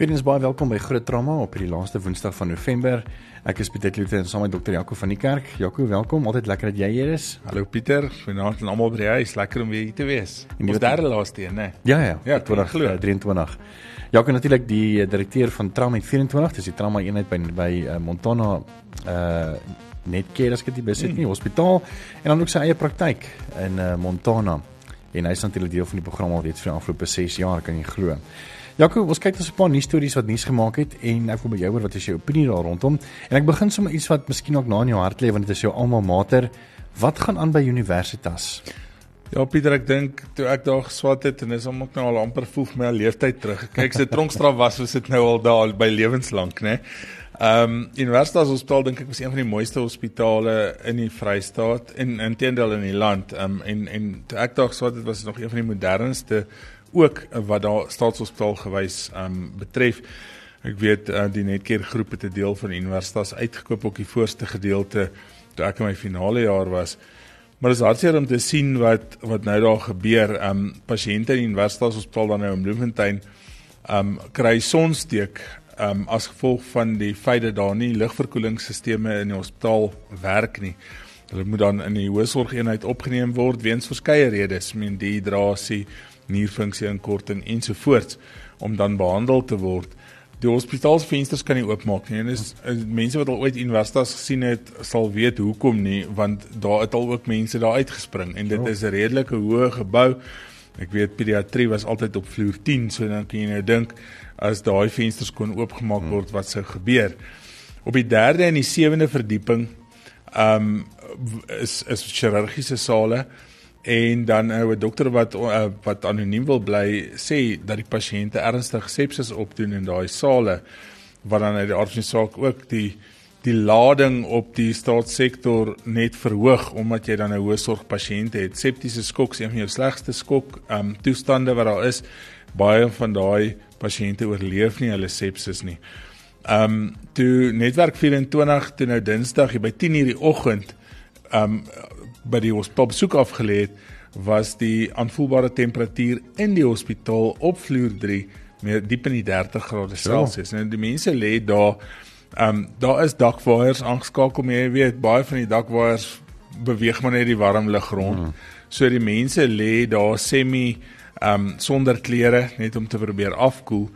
Weens baie welkom by Groot Trauma op hierdie laaste Woensdag van November. Ek is Pieter Kloete en saam met dokter Jaco van die kerk. Jaco, welkom. Altyd lekker dat jy hier is. Hallo Pieter, goeienaand aan almal by die huis. Lekker om weer hier te wees. En Ons derde laaste een, né? Ja ja, Ja, 20 glo. uh, 23. Jaco natuurlik die eh, direkteur van Trauma 24, dis die trauma eenheid by by uh, Montana uh Netcare as ek dit besit nie, hospitaal en dan ook sy eie praktyk in uh, Montana. En hy is natuurlik deel van die program al reeds vir die afgelope 6 jaar, kan jy glo. Jaco, ons kyk ons 'n paar nuus stories wat nuus gemaak het en ek wil by jou hoor wat is jou opinie daar rondom. En ek begin sommer iets wat miskien ook na in jou hart lê want dit is jou alma mater. Wat gaan aan by Universitas? Ja Pieter, ek dink toe ek daar geswat het en dis om ek nou al amper voel my leeftyd terug. Kyk, se tronkstraf was, was dit nou al daar by lewenslank, né? Ehm um, Universitas Hospitaal dink ek was een van die mooiste hospitale in die Vrystaat en intedeel in die land. Ehm um, en en toe ek daar geswat het, was dit nog een van die modernste ook wat daar staatshospitaal gewys um, betref. Ek weet uh, die Netcare groep het 'n deel van die Universitas uitgekoop ook die voorste gedeelte toe ek in my finale jaar was. Maar dit is hartseer om te sien wat wat nou daar gebeur. Um, pasiënte in die Universitas Hospitaal dan nou in Bloemfontein um, kry sonsteek um, as gevolg van die feit dat daar nie lugverkoelingsstelsels in die hospitaal werk nie. Hulle moet dan in die hoësorgeenheid opgeneem word weens verskeie redes, meen dehydrasie, nierfunksie inkorting ensovoorts om dan behandel te word. Die hospitaalsvensters kan nie oopmaak nie. En is, is mense wat al ooit universitas gesien het, sal weet hoekom nie, want daar het al ook mense daar uitgespring en dit is 'n redelike hoë gebou. Ek weet pediatrie was altyd op vloer 10, so dan kan jy nou dink as daai vensters kon oopgemaak word wat sou gebeur. Op die 3de en die 7de verdieping um is is chirurgiese sale en dan nou 'n dokter wat uh, wat anoniem wil bly sê dat die pasiënte ernstig sepsis opdoen in daai sale wat dan uit die aard van die saak ook die die lading op die staatssektor net verhoog omdat jy dan 'n hoë sorg pasiënte het. Septiese skok is een van jou slegste skok um toestande wat daar is. Baie van daai pasiënte oorleef nie hulle sepsis nie. Um toe netwerk 24 toe nou Dinsdag by 10:00 die oggend um by die hospitaal besoek afgelê het, was die aanvoelbare temperatuur in die hospitaal op vloer 3 meer diep in die 30 grade Celsius. Nou die mense lê daar um daar is dakwaaiers aangeskakel, maar jy weet baie van die dakwaaiers beweeg maar net die warm lug rond. Hmm. So die mense lê daar semi um sonder klere net om te probeer afkoel.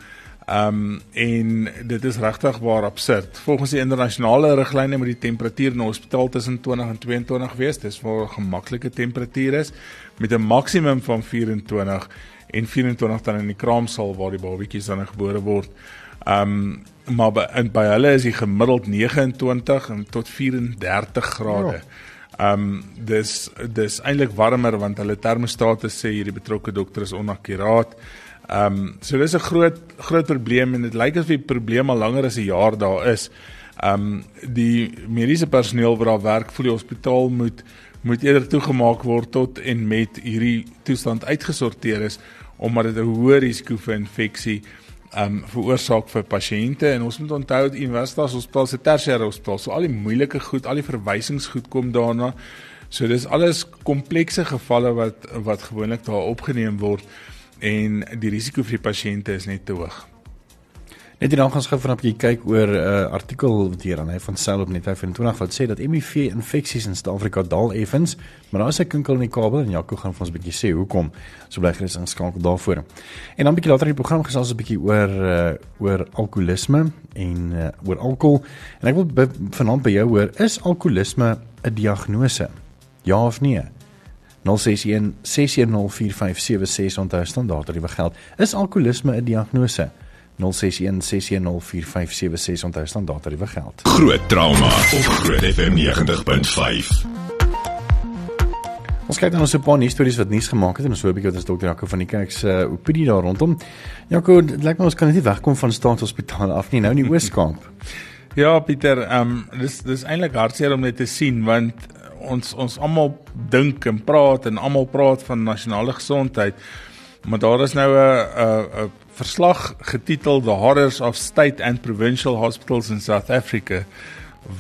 Um en dit is regtig waar absurd. Volgens die internasionale riglyne moet die temperatuur in 'n hospitaal tussen 20 en 22 wees. Dis waar 'n gemaklike temperatuur is met 'n maksimum van 24 en 24 dan in die kraamsaal waar die babatjies dan gebore word. Um maar by, by hulle is die gemiddeld 29 en tot 34 grade. Ja. Um dis dis eintlik warmer want hulle termostate sê hierdie betrokke dokter is onakkuraat. Ehm um, so dis 'n groot groot probleem en dit lyk asof die probleem al langer as 'n jaar daar is. Ehm um, die mediese personeel wat daar werk vir die hospitaal moet moet eerder toegemaak word tot en met hierdie toestand uitgesorteer is omdat dit 'n hoë risiko vir infeksie ehm um, veroorsaak vir pasiënte en ons moet onthou dat Universitas Hospitaal se tersiêre hospitaal so al die moeilike goed, al die verwysingsgoed kom daarna. So dis alles komplekse gevalle wat wat gewoonlik daar opgeneem word en die risiko vir die pasiënte is net te hoog. Net hierdan gaan ons gou vanaand 'n bietjie kyk oor 'n uh, artikel wat hier aan hy van Cell op net 25 wat sê dat HIV infeksies in Suid-Afrika daal effens, maar daar is 'n kinkel in die kabel en Jaco gaan vir ons 'n bietjie sê hoekom. So bly gerus ingeskakel daarvoor. En dan bietjie later in die program gesels ons 'n bietjie oor uh, oor alkoholisme en uh, oor alkohol. En ek wil vanaand by jou hoor, is alkoholisme 'n diagnose? Ja of nee? 061 6104576 onthou standaard dat dit geld. Is alkoholisme 'n diagnose? 061 6104576 onthou standaard dat dit geld. Groot trauma op Groot FM 90.5. Ons kyk dan ons 'n paar nuus stories wat nuus gemaak het en ons hoor 'n bietjie wat ons dokter Jaco van die kerk se uh, opinie daar rondom. Jaco, dit lyk my ons kan net nie wegkom van staatshospitale af nie nou in die Oos-Kaap. Ja, Pieter, ehm um, dis dis eintlik hartseer om net te sien want ons ons almal dink en praat en almal praat van nasionale gesondheid. Maar daar is nou 'n 'n verslag getitel The Horrors of State and Provincial Hospitals in South Africa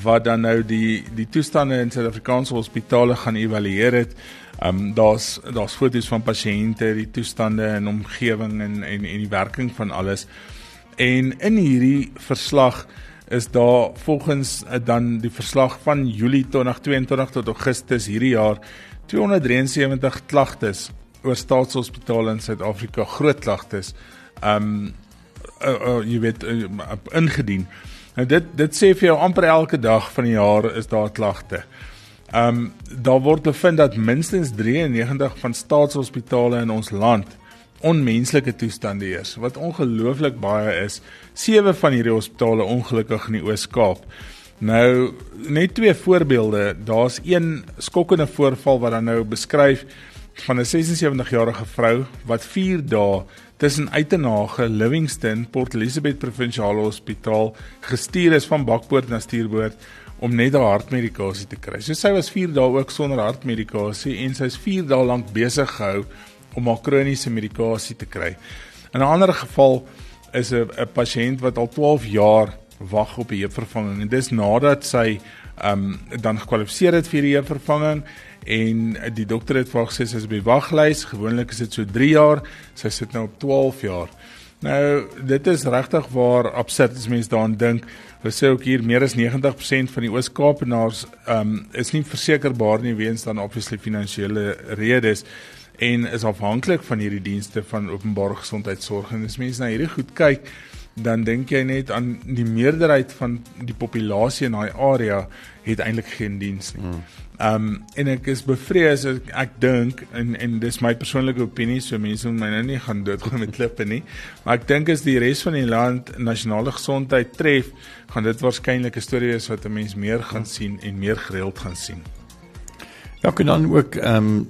wat dan nou die die toestande in Suid-Afrikaanse hospitale gaan evalueer het. Ehm um, daar's daar's foto's van pasiënte, die toestande en omgewing en en en die werking van alles. En in hierdie verslag is daar volgens uh, dan die verslag van Julie 2022 tot Augustus hierdie jaar 273 klagtes oor staatshospitale in Suid-Afrika, groot klagtes. Um uh, uh, jy weet uh, ingedien. Nou dit dit sê vir jou amper elke dag van die jaar is daar klagte. Um daar word bevind dat minstens 93 van staatshospitale in ons land onmenslike toestande heers wat ongelooflik baie is. Sewe van hierdie hospitale ongelukkig in die Oos-Kaap. Nou net twee voorbeelde. Daar's een skokkende voorval wat dan nou beskryf van 'n 76-jarige vrou wat 4 dae tussen Uitenhage, Livingston, Port Elizabeth Provinsiale Hospitaal gestuur is van bakpoort na stuurboord om net haar hartmedikasie te kry. So sy was 4 dae ook sonder hartmedikasie en sy is 4 dae lank besig gehou om haar kroniese medikasie te kry. In 'n ander geval is 'n 'n pasiënt wat al 12 jaar wag op 'n heupvervanging en dis nadat sy ehm um, dan gekwalifiseer het vir die heupvervanging en die dokter het vir haar gesê sy is op die waglys. Gewoonlik is dit so 3 jaar. Sy sit nou op 12 jaar. Nou, dit is regtig waar absurd as mens daaraan dink. Hulle sê ook hier meer as 90% van die Oos-Kaapenaars ehm um, is nie versekerbaar nie weens dan obviously finansiële redes en is afhanklik van hierdie dienste van openbare gesondheidsorg en as mense na hierdie goed kyk dan dink jy net aan die meerderheid van die populasie in daai area het eintlik geen diens nie. Ehm um, en ek is bevrees ek, ek dink en en dis my persoonlike opinie so mense moet my nou nie gaan doodgooi met klippe nie maar ek dink as die res van die land nasionale gesondheid tref gaan dit waarskynlik 'n storie wees wat 'n mens meer gaan sien en meer gereeld gaan sien. Ja, kan dan ook ehm um,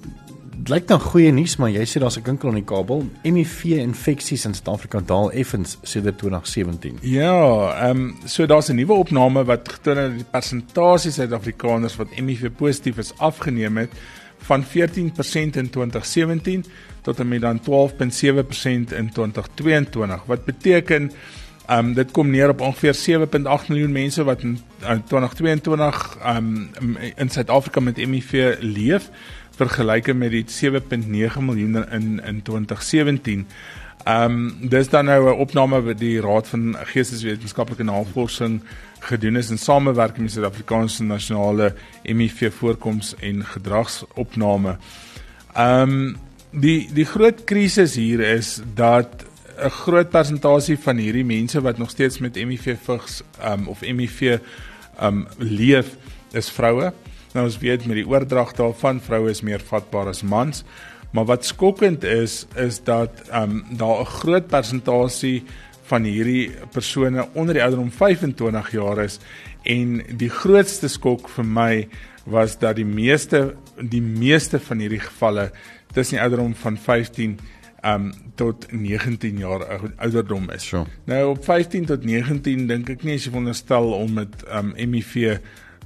lyk dan goeie nuus, maar jy sê daar's 'n kinkel aan die kabel. HIV infeksies in Suid-Afrika daal effens sedert 2017. Ja, ehm um, so daar's 'n nuwe opname wat getoon het dat die persentasie Suid-Afrikaners wat HIV positief is afgeneem het van 14% in 2017 tot en met dan 12.7% in 2022. Wat beteken ehm um, dit kom neer op ongeveer 7.8 miljoen mense wat in, in 2022 ehm um, in Suid-Afrika met HIV leef vergelyke met die 7.9 miljoen in in 2017. Ehm um, dis dan nou 'n opname wat die Raad van Geesteswetenskaplike Navorsing gedoen is in samewerking met Suid-Afrikaanse Nasionale HIV voorkoms en gedragsopname. Ehm um, die die groot krisis hier is dat 'n groot persentasie van hierdie mense wat nog steeds met HIV vigs ehm um, of HIV ehm um, leef is vroue. Nou ons weet met die oordrag daarvan vroue is meer vatbaar as mans. Maar wat skokkend is is dat ehm um, daar 'n groot persentasie van hierdie persone onder die ouderdom 25 jaar is en die grootste skok vir my was dat die meeste die meeste van hierdie gevalle tussen die ouderdom van 15 um tot 19 jaar ouderdom is. Sure. Nou op 15 tot 19 dink ek nie as jy veronderstel om met um HIV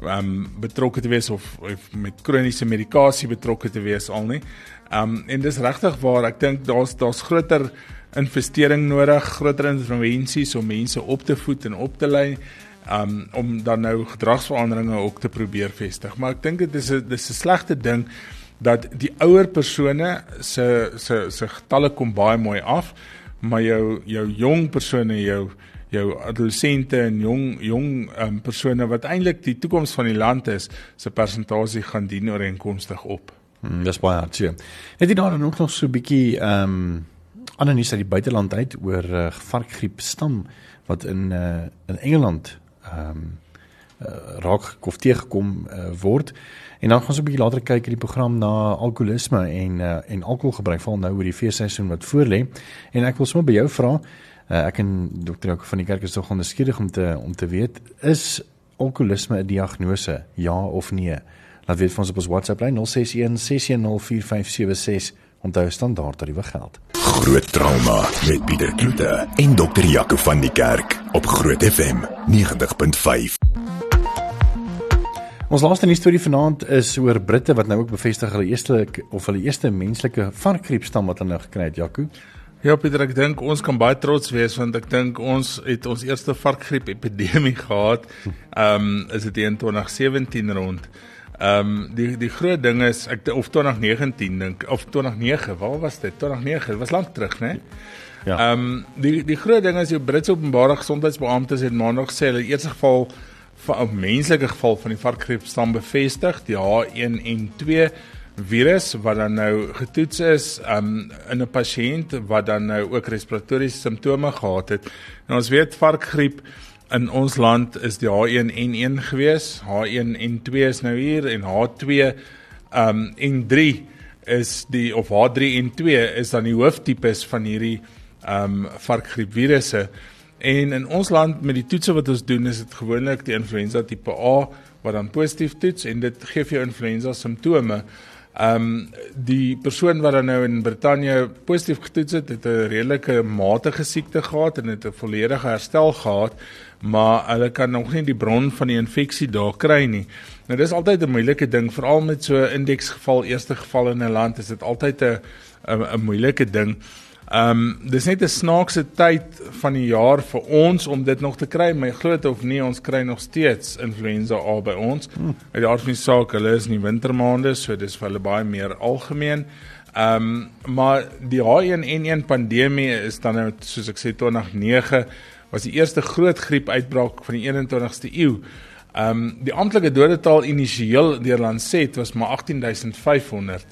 um betrokke te wees of, of met kroniese medikasie betrokke te wees al nie. Um en dis regtig waar ek dink daar's daar's groter investering nodig, groter intervensies om mense op te voed en op te lei um om dan nou gedragsveranderinge ook te probeer vestig. Maar ek dink dit is 'n dis 'n slegte ding dat die ouer persone se se se getalle kom baie mooi af, maar jou jou jong persone jou jou adolessente en jong jong um, persone wat eintlik die toekoms van die land is, se persentasie gaan dien ooreenkomstig op. Hmm, dis baie hartseer. Het jy daar nog nog so 'n bietjie ehm um, ander nuus uit die buiteland uit oor uh, varkgriep stam wat in uh, in Engeland ehm um, uh, raak of teëgekom uh, word. En dan gaan ons 'n bietjie later kyk in die program na alkoholisme en uh, en alkoholgebruik val nou oor die feesseisoen wat voorlê. En ek wil sommer by jou vra, Uh, ek en dokter Jaco van die kerk is tog onderskeidig om te om te weet is alkoholisme 'n diagnose ja of nee. Laat weet vir ons op ons WhatsApp lyn 061 6104576 onthou standaard tariewe geld. Groot trauma met Pieter Kloete en dokter Jaco van die kerk op Groot FM 90.5. Ons laaste nuus storie vanaand is oor Britte wat nou ook bevestig hulle eerste of hulle eerste menslike varkgriepstam wat hulle nou gekry het, Jaco. Ja, Pieter, ek dink ons kan baie trots wees want ek dink ons het ons eerste varkgriep epidemie gehad. Ehm um, is dit in 2017 rond. Ehm um, die die groot ding is ek of 2019 dink of 2009, waar was dit? 2009, dit was lank terug, né? Ja. Ehm um, die die groot ding is die Britse openbare gesondheidsbeamptes het maandag gesê hulle eerste geval van 'n menslike geval van die varkgriep stam bevestig, die H1N2 virus wat dan nou getoets is um, in 'n pasiënt wat dan nou ook respiratoriese simptome gehad het. En ons weet varkgriep in ons land is die H1N1 gewees, H1N2 is nou hier en H2 um en 3 is die of H3N2 is dan die hooftipes van hierdie um varkgriepvirusse. En in ons land met die toetse wat ons doen is dit gewoonlik die influenza tipe A wat dan positief toets en dit gee vir jou influenza simptome. Ehm um, die persoon wat dan nou in Brittanje positief getoets het, het 'n redelike matige siekte gehad en het 'n volledige herstel gehad, maar hulle kan nog nie die bron van die infeksie daar kry nie. Nou dis altyd 'n moeilike ding, veral met so 'n indeksgeval, eerste geval in 'n land, is dit altyd 'n 'n moeilike ding. Ehm um, dis net 'n snaakse tyd van die jaar vir ons om dit nog te kry, maar glo dit of nie, ons kry nog steeds influenza A by ons. Hmm. Uit die aard van die saak, hulle is in die wintermaande, so dis vir hulle baie meer algemeen. Ehm um, maar die H1N1 pandemie is dan nou soos ek sê 2009 was die eerste groot griepuitbraak van die 21ste eeu. Ehm um, die amptelike dodetal initieel deur Lancet was maar 18500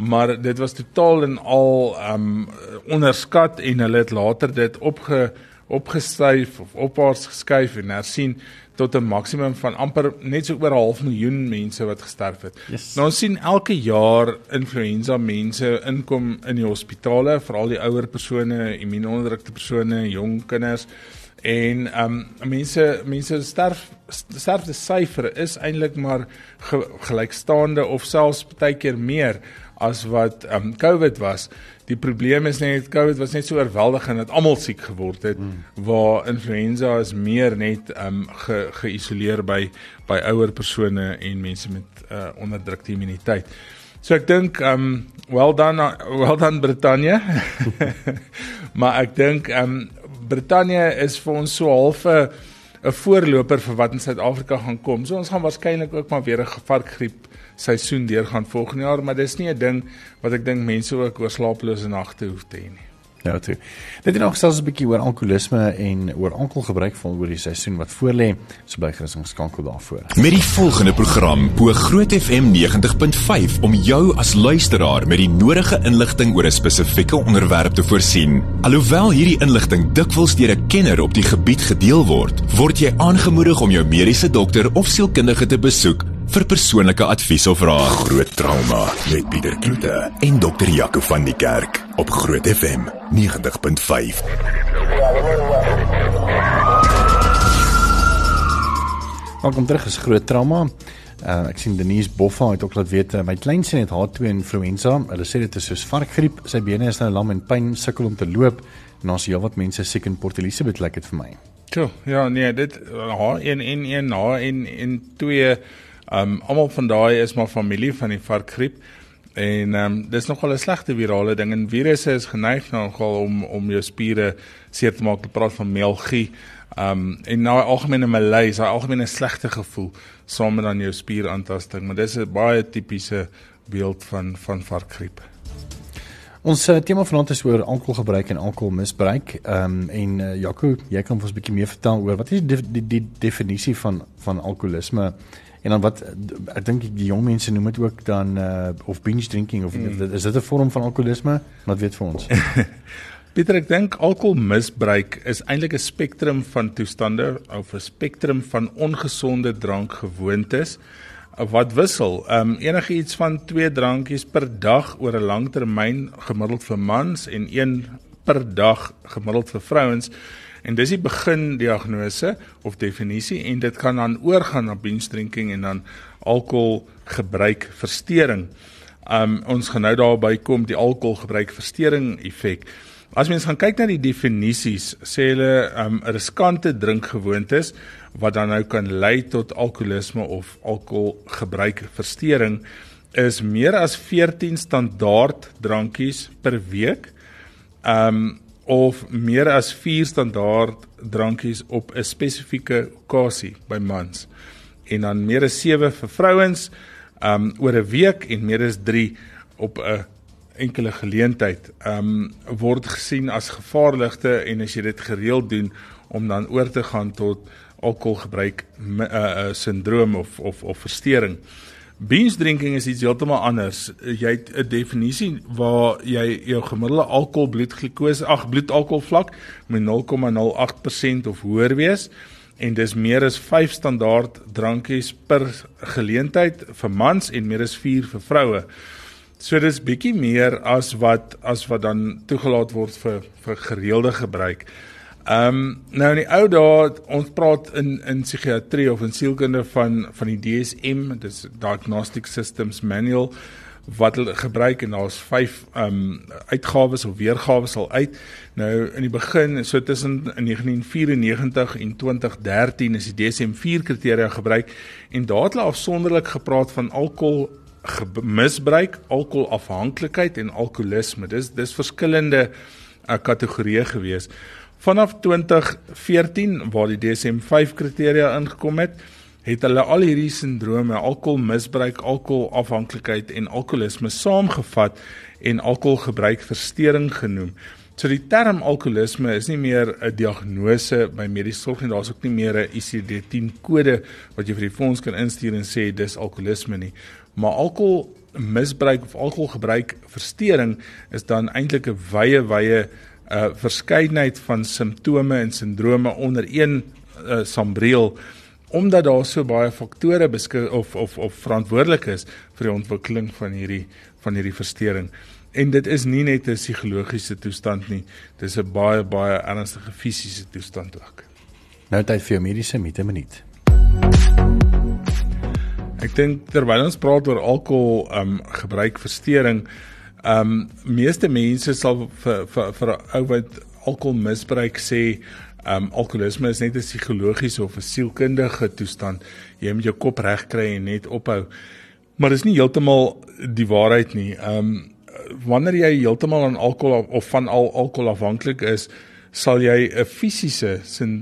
maar dit was totaal en al um onderskat en hulle het later dit opge opgestyf of opwaarts geskuif en hersien tot 'n maksimum van amper net so oor 'n half miljoen mense wat gesterf het. Yes. Nou ons sien elke jaar influenza mense inkom in die hospitale, veral die ouer persone, immuunonderdrukte persone, jong kinders en um mense mense sterf sterfte syfer is eintlik maar ge, gelykstaande of selfs baie keer meer as wat um COVID was. Die probleem is net COVID was net so oorweldigend dat almal siek geword het mm. waar influenza is meer net um ge, geïsoleer by by ouer persone en mense met uh, onderdrukte immuniteit. So ek dink um well done well done Brittanje. maar ek dink um Brittanje is vir ons so half 'n 'n voorloper vir wat in Suid-Afrika gaan kom. So ons gaan waarskynlik ook maar weer 'n varkgriep seisoen deurgaan volgende jaar, maar dis nie 'n ding wat ek dink mense ook oor slaaplose nagte hoef te hê nie. Ja, toe. Dit is nog selfs 'n bietjie oor alkoholisme en oor alkoholgebruik van oor die seisoen wat voorlê. So bly gerus geskakel daarvoor. Met die volgende program bo Groot FM 90.5 om jou as luisteraar met die nodige inligting oor 'n spesifieke onderwerp te voorsien. Alhoewel hierdie inligting dikwels deur 'n kenner op die gebied gedeel word, word jy aangemoedig om jou mediese dokter of sielkundige te besoek vir persoonlike advies of raad. Groot trauma met Pieter Kloete en dokter Jaco van die Kerk op Groot FM 90.5. Welkom terug is Groot Trauma. Uh, ek sien Denise Boffa het ook laat weet uh, my kleinseun het H2 influenza. Hulle sê dit is soos varkgriep. Sy bene is nou lam en pyn, sukkel om te loop en ons heelwat mense siek in Port Elizabeth lyk like dit vir my. Tjoh, ja nee, dit H1N1 H1N2 Um almal van daai is maar familie van die varkgriep. En um dis nogal 'n slegte virale ding en virusse is geneig nogal om om jou spiere seer te maak. Ek praat van mielgie. Um en nou algemene malaise, daai algemene slegte gevoel saam met dan jou spieraantasting, maar dis 'n baie tipiese beeld van van varkgriep. Ons uh, tema vanaand is oor alkoholgebruik en alkoholmisbruik. Ehm um, en uh, Jaco, jy kan ons 'n bietjie meer vertel oor wat is die die, die definisie van van alkoholisme? En dan wat ek dink die jong mense noem dit ook dan uh of binge drinking of mm. is dit 'n vorm van alkoholisme? Wat weet vir ons? Pieter, ek dink alkoholmisbruik is eintlik 'n spektrum van toestande of 'n spektrum van ongesonde drankgewoontes wat wissel. Um enige iets van 2 drankies per dag oor 'n lang termyn gemiddeld vir mans en 1 per dag gemiddeld vir vrouens En dis die begin diagnose of definisie en dit kan dan oorgaan na binge drinking en dan alkoholgebruik versteuring. Um ons gaan nou daarby kom die alkoholgebruik versteuring effek. As mens gaan kyk na die definisies, sê hulle um riskante drinkgewoontes wat dan nou kan lei tot alkoholisme of alkoholgebruikversteuring is meer as 14 standaard drankies per week. Um of meer as 4 standaard drankies op 'n spesifieke okasie by mans en dan meer as 7 vir vrouens um oor 'n week en meer as 3 op 'n enkele geleentheid um word gesien as gevaarligte en as jy dit gereeld doen om dan oor te gaan tot alkoholgebruik uh, uh sindroom of of of verstoring. Binge drinking is iets heeltemal anders. Jy het 'n definisie waar jy jou gemiddelde alkohol bloedglikose, ag bloedalkoholvlak met 0,08% of hoër wees en dis meer as 5 standaard drankies per geleentheid vir mans en meer as 4 vir vroue. So dis bietjie meer as wat as wat dan toegelaat word vir vir gereelde gebruik. Ehm um, nou in die ou dae ons praat in in psigiatrie of in sielkunde van van die DSM, dis Diagnostic Systems Manual wat hulle gebruik en daar's 5 ehm um, uitgawes of weergawe sal uit. Nou in die begin so tussen in 1994 en 2013 is die DSM-4 kriteria gebruik en daar het hulle afsonderlik gepraat van alkohol misbruik, alkoholafhanklikheid en alkoholisme. Dis dis verskillende uh, kategorieë gewees. Vanaf 2014 waar die DSM-5 kriteria ingekom het, het hulle al hierdie sindrome, alkoholmisbruik, alkoholafhanklikheid en alkoholisme saamgevat en alkoholgebruikversteuring genoem. So die term alkoholisme is nie meer 'n diagnose by mediese sorg nie, daar's ook nie meer 'n ICD-10 kode wat jy vir die fonds kan instuur en sê dis alkoholisme nie, maar alkoholmisbruik of alkoholgebruikversteuring is dan eintlik 'n wye wye uh, verskeidenheid van simptome en sindrome onder een uh, sambreel omdat daar so baie faktore beskik of of of verantwoordelik is vir die ontwikkeling van hierdie van hierdie verstoring. En dit is nie net 'n psigologiese toestand nie, dis 'n baie baie ernstige fisiese toestand ook. Nou tyd vir mediese mite minuut. Ek dink terwyl ons praat oor alkohol um gebruik verstoring, Ehm um, meeste mense sal vir vir vir ou wat alkohol misbruik sê ehm um, alkoholisme is net 'n psigologiese of 'n sielkundige toestand. Jy moet jou kop reg kry en net ophou. Maar dis nie heeltemal die waarheid nie. Ehm um, wanneer jy heeltemal aan alkohol of van al alkohol afhanklik is, sal jy 'n fisiese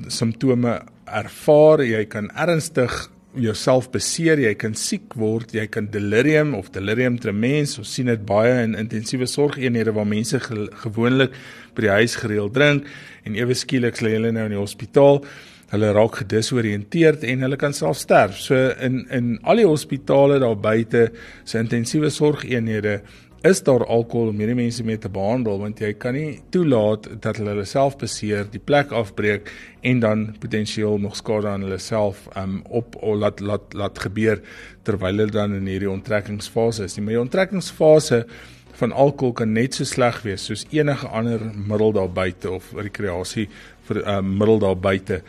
simptome ervaar. Jy kan ernstig jouself beseer, jy kan siek word, jy kan delirium of delirium tremens, ons sien dit baie in intensiewe sorgeenhede waar mense ge gewoonlik by die huis gereeld drink en ewe skielik lê hulle nou in die hospitaal. Hulle raak gedisoriënteerd en hulle kan self sterf. So in in al die hospitale daar buite se intensiewe sorgeenhede is daar alkohol om hierdie mense mee te behandel want jy kan nie toelaat dat hulle hulle self beseer, die plek afbreek en dan potensieel nog skade aan hulle self um op of laat laat laat gebeur terwyl hulle dan in hierdie onttrekkingsfase is. Die maar die onttrekkingsfase van alkohol kan net so sleg wees soos enige ander middel daar buite of rekreasie vir 'n um, middel daar buite.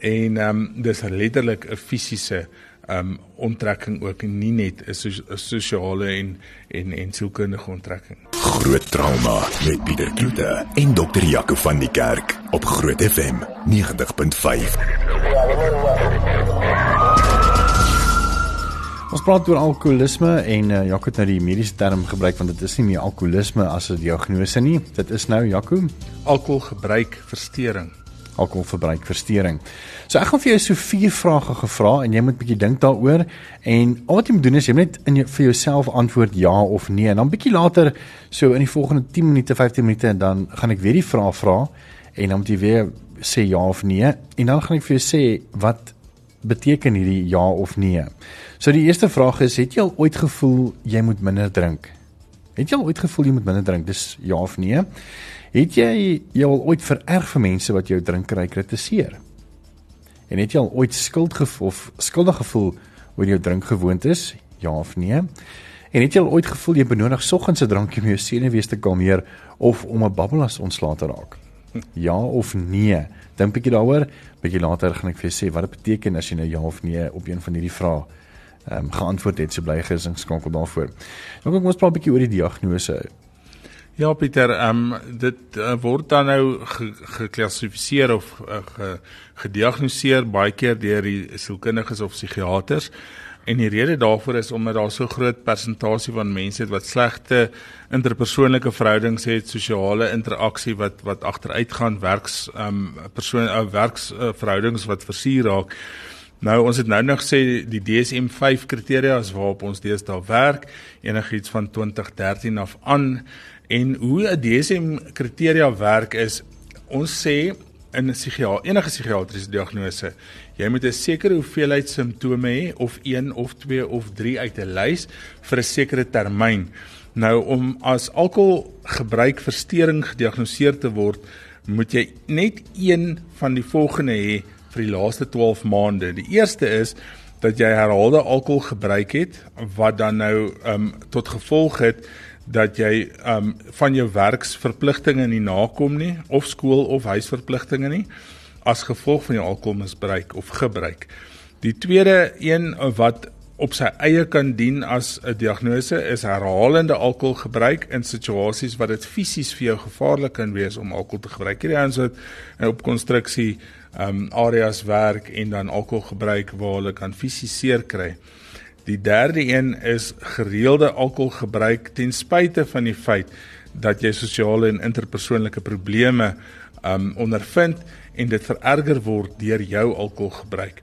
En um dis letterlik 'n fisiese um onttrekking ook nie net 'n sosiale en en en sielkundige onttrekking. Groot trauma met Pieter Kloete en dokter Jaco van die Kerk op Groot FM 90.5. Ons praat oor alkoholisme en uh, Jaco het nou die mediese term gebruik want dit is nie meer alkoholisme as 'n diagnose nie. Dit is nou Jaco alkoholgebruikversteuring alkoholverbruik verstoring. So ek gaan vir jou so vier vrae gevra en jy moet bietjie dink daaroor en al wat jy moet doen is jy moet net in jou, vir jouself antwoord ja of nee en dan bietjie later so in die volgende 10 minute, 15 minute en dan gaan ek weer die vrae vra en dan moet jy weer sê ja of nee en dan gaan ek vir jou sê wat beteken hierdie ja of nee. So die eerste vraag is het jy al ooit gevoel jy moet minder drink? Het jy al ooit gevoel jy moet minder drink? Dis ja of nee. Het jy jou al ooit vererg vir mense wat jou drinkery kritiseer? En het jy al ooit skuld gevoel of skuldig gevoel oor jou drinkgewoontes? Ja of nee? En het jy al ooit gevoel jy benodig soggens 'n drankie om jou senuwees te kalmeer of om 'n babbelas ontslae te raak? Ja of nee? Dink 'n bietjie daaroor. Bietjie later gaan ek vir jou sê wat dit beteken as jy nou ja of nee op een van hierdie vrae ehm um, geantwoord het. So bly gesing skakel daarvoor. Nou kom ons praat 'n bietjie oor die diagnose. Ja Pieter, ehm um, dit uh, word dan nou geklassifiseer ge of uh, ge, gediagnoseer baie keer deur die sielkundiges of psigiaters. En die rede daarvoor is omdat daar so groot persentasie van mense het wat slegte interpersoonlike verhoudings het, sosiale interaksie wat wat agteruit gaan, werks ehm um, persoon uh, werks uh, wat versuur raak. Nou ons het nou nog sê die DSM-5 kriteria is waarop ons deesdae werk, enigiets van 2013 af aan en hoe 'n DSM kriteria werk is ons sê in 'n psigiater enige psigiatriese diagnose jy moet 'n sekere hoeveelheid simptome hê of 1 of 2 of 3 uit 'n lys vir 'n sekere termyn. Nou om as alkoholgebruik verstoring gediagnoseer te word, moet jy net een van die volgende hê vir die laaste 12 maande. Die eerste is dat jy herhaalde alkohol gebruik het wat dan nou um tot gevolg het dat jy um van jou werksverpligtinge nie nakom nie of skool of huisverpligtinge nie as gevolg van jou alkoholmisbruik of gebruik. Die tweede een wat op sy eie kan dien as 'n diagnose is herhalende alkoholgebruik in situasies wat dit fisies vir jou gevaarlik kan wees om alkohol te gebruik. Hierdie ouens wat op konstruksie um areas werk en dan alkohol gebruik waar hulle kan fisies seer kry. Die derde een is gereelde alkoholgebruik ten spyte van die feit dat jy sosiale en interpersoonlike probleme um ondervind en dit vererger word deur jou alkoholgebruik.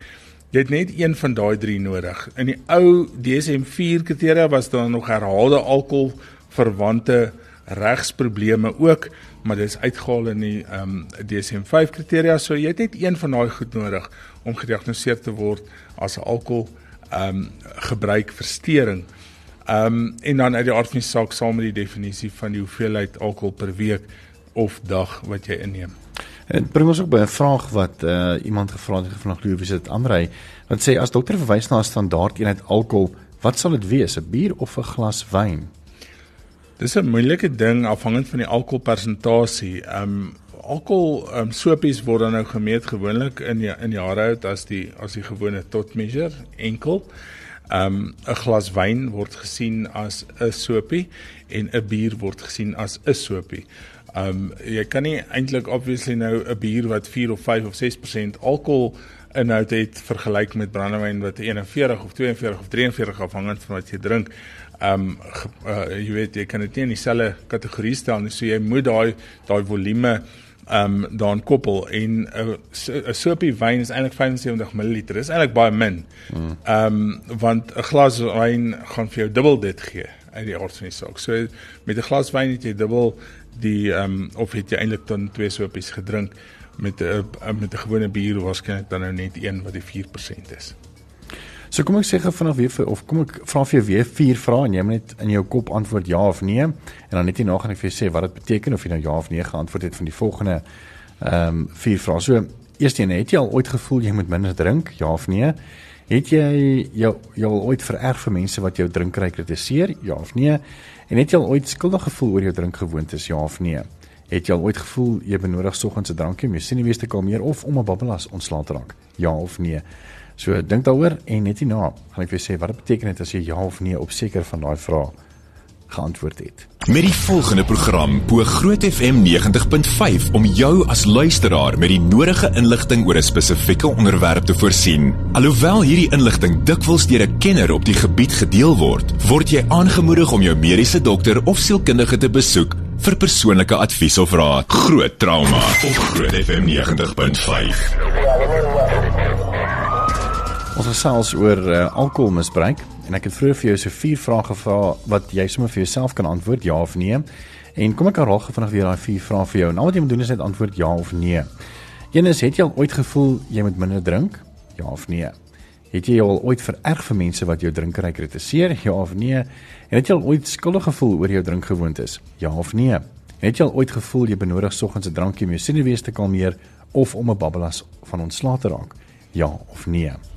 Jy het net een van daai drie nodig. In die ou DSM-4 kriteria was daar nog herhaalde alkohol verwante regsprobleme ook, maar dit is uitgehaal in die um, ehm, DSM-5 kriteria. So jy het net een van daai goed nodig om gediagnoseer te word as 'n alkohol um gebruik verstoring. Um en dan uit die aard van die saak saam met die definisie van die hoeveelheid alkohol per week of dag wat jy inneem. En bring ons ook by 'n vraag wat uh iemand gevra het van glo wie dit Amrei wat sê as dokter verwys na 'n standaard eenheid alkohol, wat sal dit wees, 'n bier of 'n glas wyn? Dis 'n moeilike ding afhangend van die alkoholpersentasie. Um alkohol um sopies word dan nou gemeet gewoonlik in die, in jare oud as die as die gewone tot measure enkel. Um 'n glas wyn word gesien as 'n sopie en 'n bier word gesien as 'n sopie. Um jy kan nie eintlik obviously nou 'n bier wat 4 of 5 of 6% alkohol inhoud het vergelyk met brandewyn wat 41 of 42 of 43 afhangend van wat jy drink. Um uh, jy weet jy kan dit nie in dieselfde kategorie stel nie. So jy moet daai daai volume um dan koppel en 'n uh, sopie wyn is eintlik 75 ml. Dis eintlik baie min. Mm. Um want 'n glas wyn gaan vir jou dubbel dit gee uit die aard van die saak. So met 'n glas wyn het jy dubbel die ehm um, of het jy eintlik dan twee sopies gedrink met 'n uh, met 'n gewone bier waarskynlik dan nou net een wat die 4% is. So kom ek sê gou vanaf weer of kom ek vra vir jou weer vier vrae en jy moet net in jou kop antwoord ja of nee en dan net hierna gaan ek vir jou sê wat dit beteken of jy nou ja of nee geantwoord het van die volgende ehm um, vier vrae. So eerste een het jy al ooit gevoel jy moet minder drink ja of nee? Het jy jou jou al ooit vererg vir mense wat jou drinkry kritiseer ja of nee? En het jy al ooit skuldig gevoel oor jou drinkgewoontes, ja of nee? Het jy al ooit gevoel jy benodig soggens 'n drankie om jou sinewees te kalmeer of om 'n babbelas ontslae te raak? Ja of nee? So dink daaroor en net hierna gaan ek vir sê wat dit beteken as jy ja of nee op seker van daai vrae geantwoord het. Met die volgende program bo Groot FM 90.5 om jou as luisteraar met die nodige inligting oor 'n spesifieke onderwerp te voorsien. Alhoewel hierdie inligting dikwels deur 'n kenner op die gebied gedeel word, word jy aangemoedig om jou mediese dokter of sielkundige te besoek vir persoonlike advies of raad. Groot trauma op Groot FM 90.5. Ons gesels oor uh, alkoholmisbruik en ek het vroeër vir jou so vier vrae gevra wat jy sommer vir jouself kan antwoord ja of nee. En kom ek herhaal vanaand weer daai vier vrae vir jou. Nou wat jy moet doen is net antwoord ja of nee. Een is het jy al ooit gevoel jy moet minder drink? Ja of nee. Het jy al ooit vererg vir mense wat jou drinkery kritiseer? Ja of nee. En het jy al ooit skuldig gevoel oor jou drinkgewoontes? Ja of nee. Het jy al ooit gevoel jy benodig soggens 'n drankie om jou sinewees te kalmeer of om 'n babbelas van ontslae te raak? Ja of nee.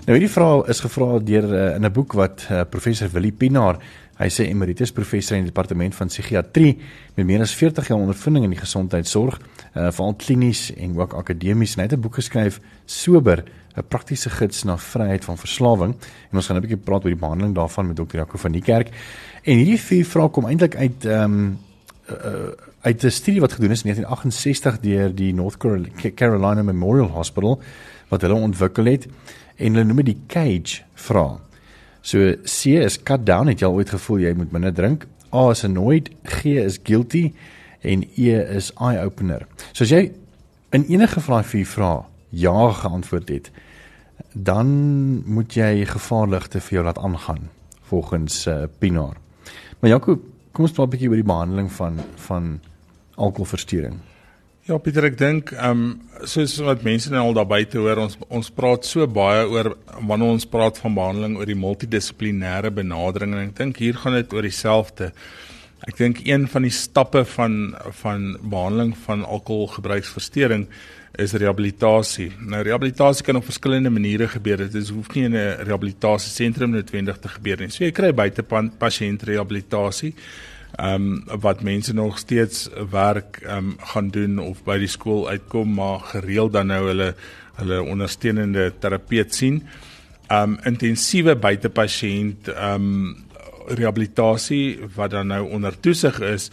Nou hierdie vraag is gevra deur uh, in 'n boek wat uh, professor Willie Pinaar, hy sê emeritus professor in die departement van psigiatrie met meer as 40 jaar ondervinding in die gesondheidsorg, uh, veral klinies en ook akademies, en hy het 'n boek geskryf Sober 'n praktiese gids na vryheid van verslawing en ons gaan 'n bietjie praat oor die behandeling daarvan met dokter Jaco van die kerk. En hierdie vier vrae kom eintlik uit ehm um, uh, uit 'n studie wat gedoen is in 1968 deur die North Carolina Memorial Hospital wat hulle ontwikkel het en hulle noem dit die cage vraag. So C is cut down, het jy al ooit gevoel jy moet minder drink? A is annoyed, G is guilty en E is eye opener. So as jy in enige van daai vier vrae ja geantwoord het, dan moet jy gevaarligte vir jou laat aangaan volgens uh, Pinaar. Maar Jaco, kom ons praat 'n bietjie oor die behandeling van van alkoholversteuring. Ja Pieter, ek dink ehm um, soos wat mense nou al daar buite hoor, ons ons praat so baie oor wanneer ons praat van behandeling oor die multidissiplinêre benadering en ek dink hier gaan dit oor dieselfde. Ek dink een van die stappe van van behandeling van alkoholgebruiksversteuring is rehabilitasie. Nou rehabilitasie kan op verskillende maniere gebeur. Dit hoef nie in 'n rehabilitasiesentrum noodwendig te gebeur nie. So jy kry buite pasiënt rehabilitasie. Ehm um, wat mense nog steeds werk ehm um, gaan doen of by die skool uitkom maar gereeld dan nou hulle hulle ondersteunende terapeut sien. Ehm um, intensiewe buitepasiënt ehm um, rehabilitasie wat dan nou onder toesig is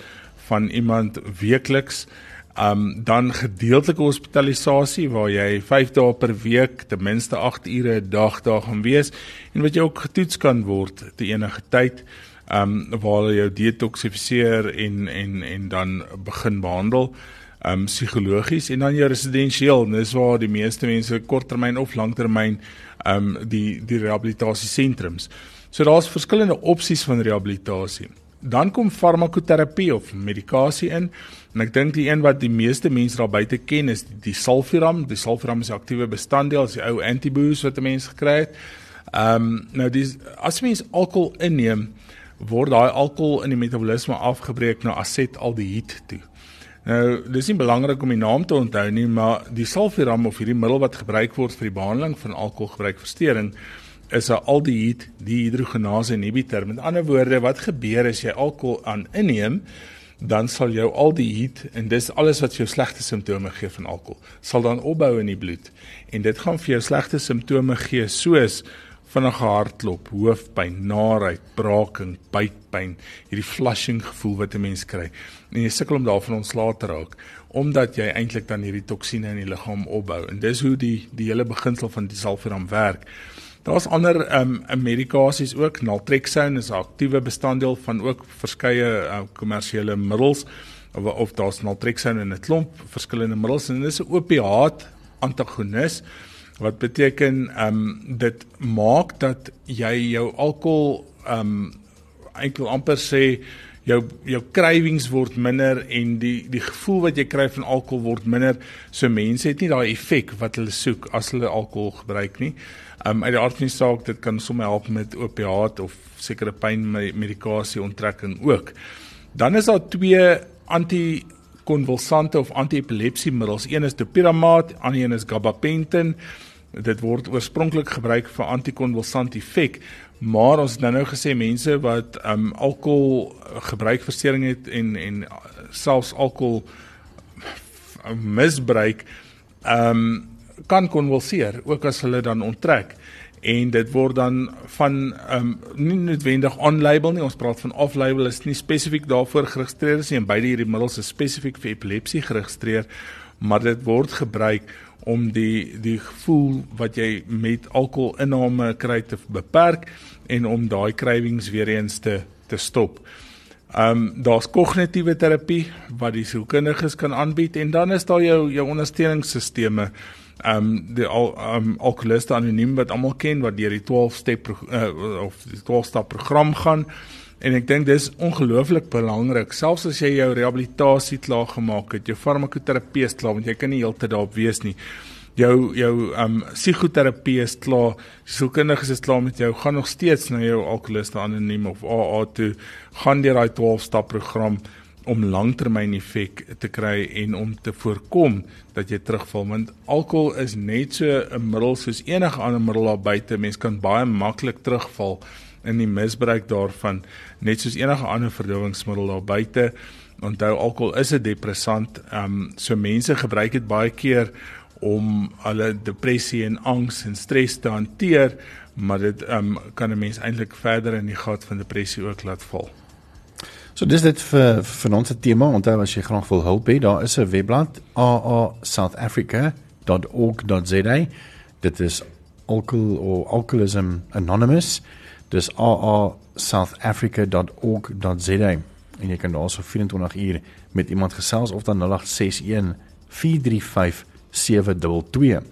van iemand weekliks. Um dan gedeeltelike hospitalisasie waar jy 5 dae per week ten minste 8 ure 'n dag daar gaan wees. En wat jy ook getoets kan word te enige tyd um waar jy jou detoksifiseer en en en dan begin behandel um psigologies en dan jou residensieel dis waar die meeste mense korttermyn of langtermyn um die die rehabilitasie sentrums. So daar's verskillende opsies van rehabilitasie. Dan kom farmakoterapie of medikasie in. En ek dink die een wat die meeste mense daar buite ken is die, die sulfiram. Die sulfiram is 'n aktiewe bestanddeel, is die ou antibiotics wat 'n mens gekry het. Ehm um, nou dis as mens alkohol inneem, word daai alkohol in die metabolisme afgebreek na asetaldehied toe. Nou, dis nie belangrik om die naam te onthou nie, maar die sulfiram of hierdie middel wat gebruik word vir die behandeling van alkoholgebruikversteuring is 'n aldehied dihidrogenase inhibitor. Met ander woorde, wat gebeur as jy alkohol aan inneem, dan sal jou aldehied en dis alles wat jou slegte simptome gee van alkohol, sal dan opbou in die bloed en dit gaan vir jou slegte simptome gee soos vinnige hartklop, hoofpyn, naarheid, braaking, buikpyn, hierdie flushing gevoel wat 'n mens kry. En jy sukkel om daarvan ontslae te raak omdat jy eintlik dan hierdie toksine in die liggaam opbou. En dis hoe die die hele beginsel van die sulfiram werk. Daar's ander ehm um, medikasies ook. Naltrexone is 'n aktiewe bestanddeel van ook verskeie uh, kommersiële middels of, of daar's naltrexone in 'n klomp verskillende middels en dit is 'n opiaat antagonis wat beteken ehm um, dit maak dat jy jou alkohol ehm um, eintlik amper sê jou jou cravings word minder en die die gevoel wat jy kry van alkohol word minder. So mense het nie daai effek wat hulle soek as hulle alkohol gebruik nie. Um uit die aard van die saak dit kan sommer help met opiaat of sekere pynmedikasie onttrekking ook. Dan is daar twee antikonvulsante of antiepilepsiemiddels. Een is dopiramaat, ander een is gabapentin. Dit word oorspronklik gebruik vir antikonvulsant effek, maar ons het nou nou gesê mense wat um alkohol gebruikversteuring het en en selfs alkohol misbruik um kan konvulseer ook as hulle dan onttrek. En dit word dan van um, nie noodwendig on-label nie ons praat van off-label is nie spesifiek daarvoor geregistreer nie en beide hierdie middels is spesifiek vir epilepsie geregistreer maar dit word gebruik om die die gevoel wat jy met alkoholinname kry te beperk en om daai cravings weer eens te te stop. Ehm um, daar's kognitiewe terapie wat die sielkundiges kan aanbied en dan is daar jou jou ondersteuningssisteme ehm um, die al ehm um, alkoholiste anoniem wat almal ken wat deur die 12 step uh, of die 12 stap program gaan en ek dink dis ongelooflik belangrik selfs as jy jou rehabilitasie klaar gemaak het jou farmakoterapeut klaar want jy kan nie heeltyd daarop wees nie. Jou jou um, psigoterapie is klaar sielkundiges is klaar met jou gaan nog steeds na jou alkoholiste anoniem of AA toe gaan deur daai 12 stap program om langtermyn effek te kry en om te voorkom dat jy terugval want alkohol is net so 'n middel soos enige ander middel daar buite mens kan baie maklik terugval in die misbruik daarvan net soos enige ander verdowingsmiddel daar buite onthou alkohol is 'n depressant um, so mense gebruik dit baie keer om hulle depressie en angs en stres te hanteer maar dit um, kan 'n mens eintlik verder in die gat van depressie ook laat val So dis dit vir vir ons tema. Onthou as jy graag wil hulp hê, daar is 'n webblad aa.southafrica.org.za. Dit is alcohol or alcoholism anonymous. Dis aa.southafrica.org.za en jy kan daarso 24 uur met iemand gesels of dan 0861 435 722.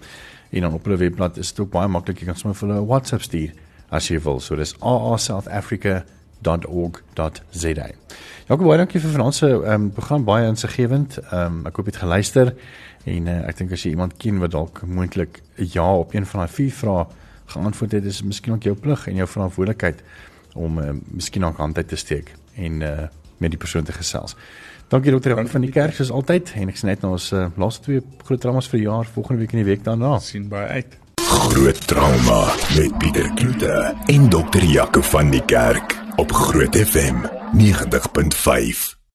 En dan op hulle webblad is dit ook baie maklik jy kan sommer vir hulle 'n WhatsApp stuur as jy wil. So dis aa.southafrica.org.za. Ja, baie dankie vir vanaand se um, program baie insiggewend. Um, ek hoop jy het geluister en uh, ek dink as jy iemand ken wat dalk moontlik ja op een van daai vier vrae geantwoord het, is miskien ook jou plig en jou verantwoordelikheid om uh, miskien ook hand uit te steek en uh, met die persoon te gesels. Dankie dokter Jan van die kerk soos altyd en ek sien net na ons uh, laaste twee groot dramas vir die jaar volgende week en die week daarna. sien baie uit. Groot trauma met Pieter Kloete en dokter Jaco van die kerk op Groot FM 90.5.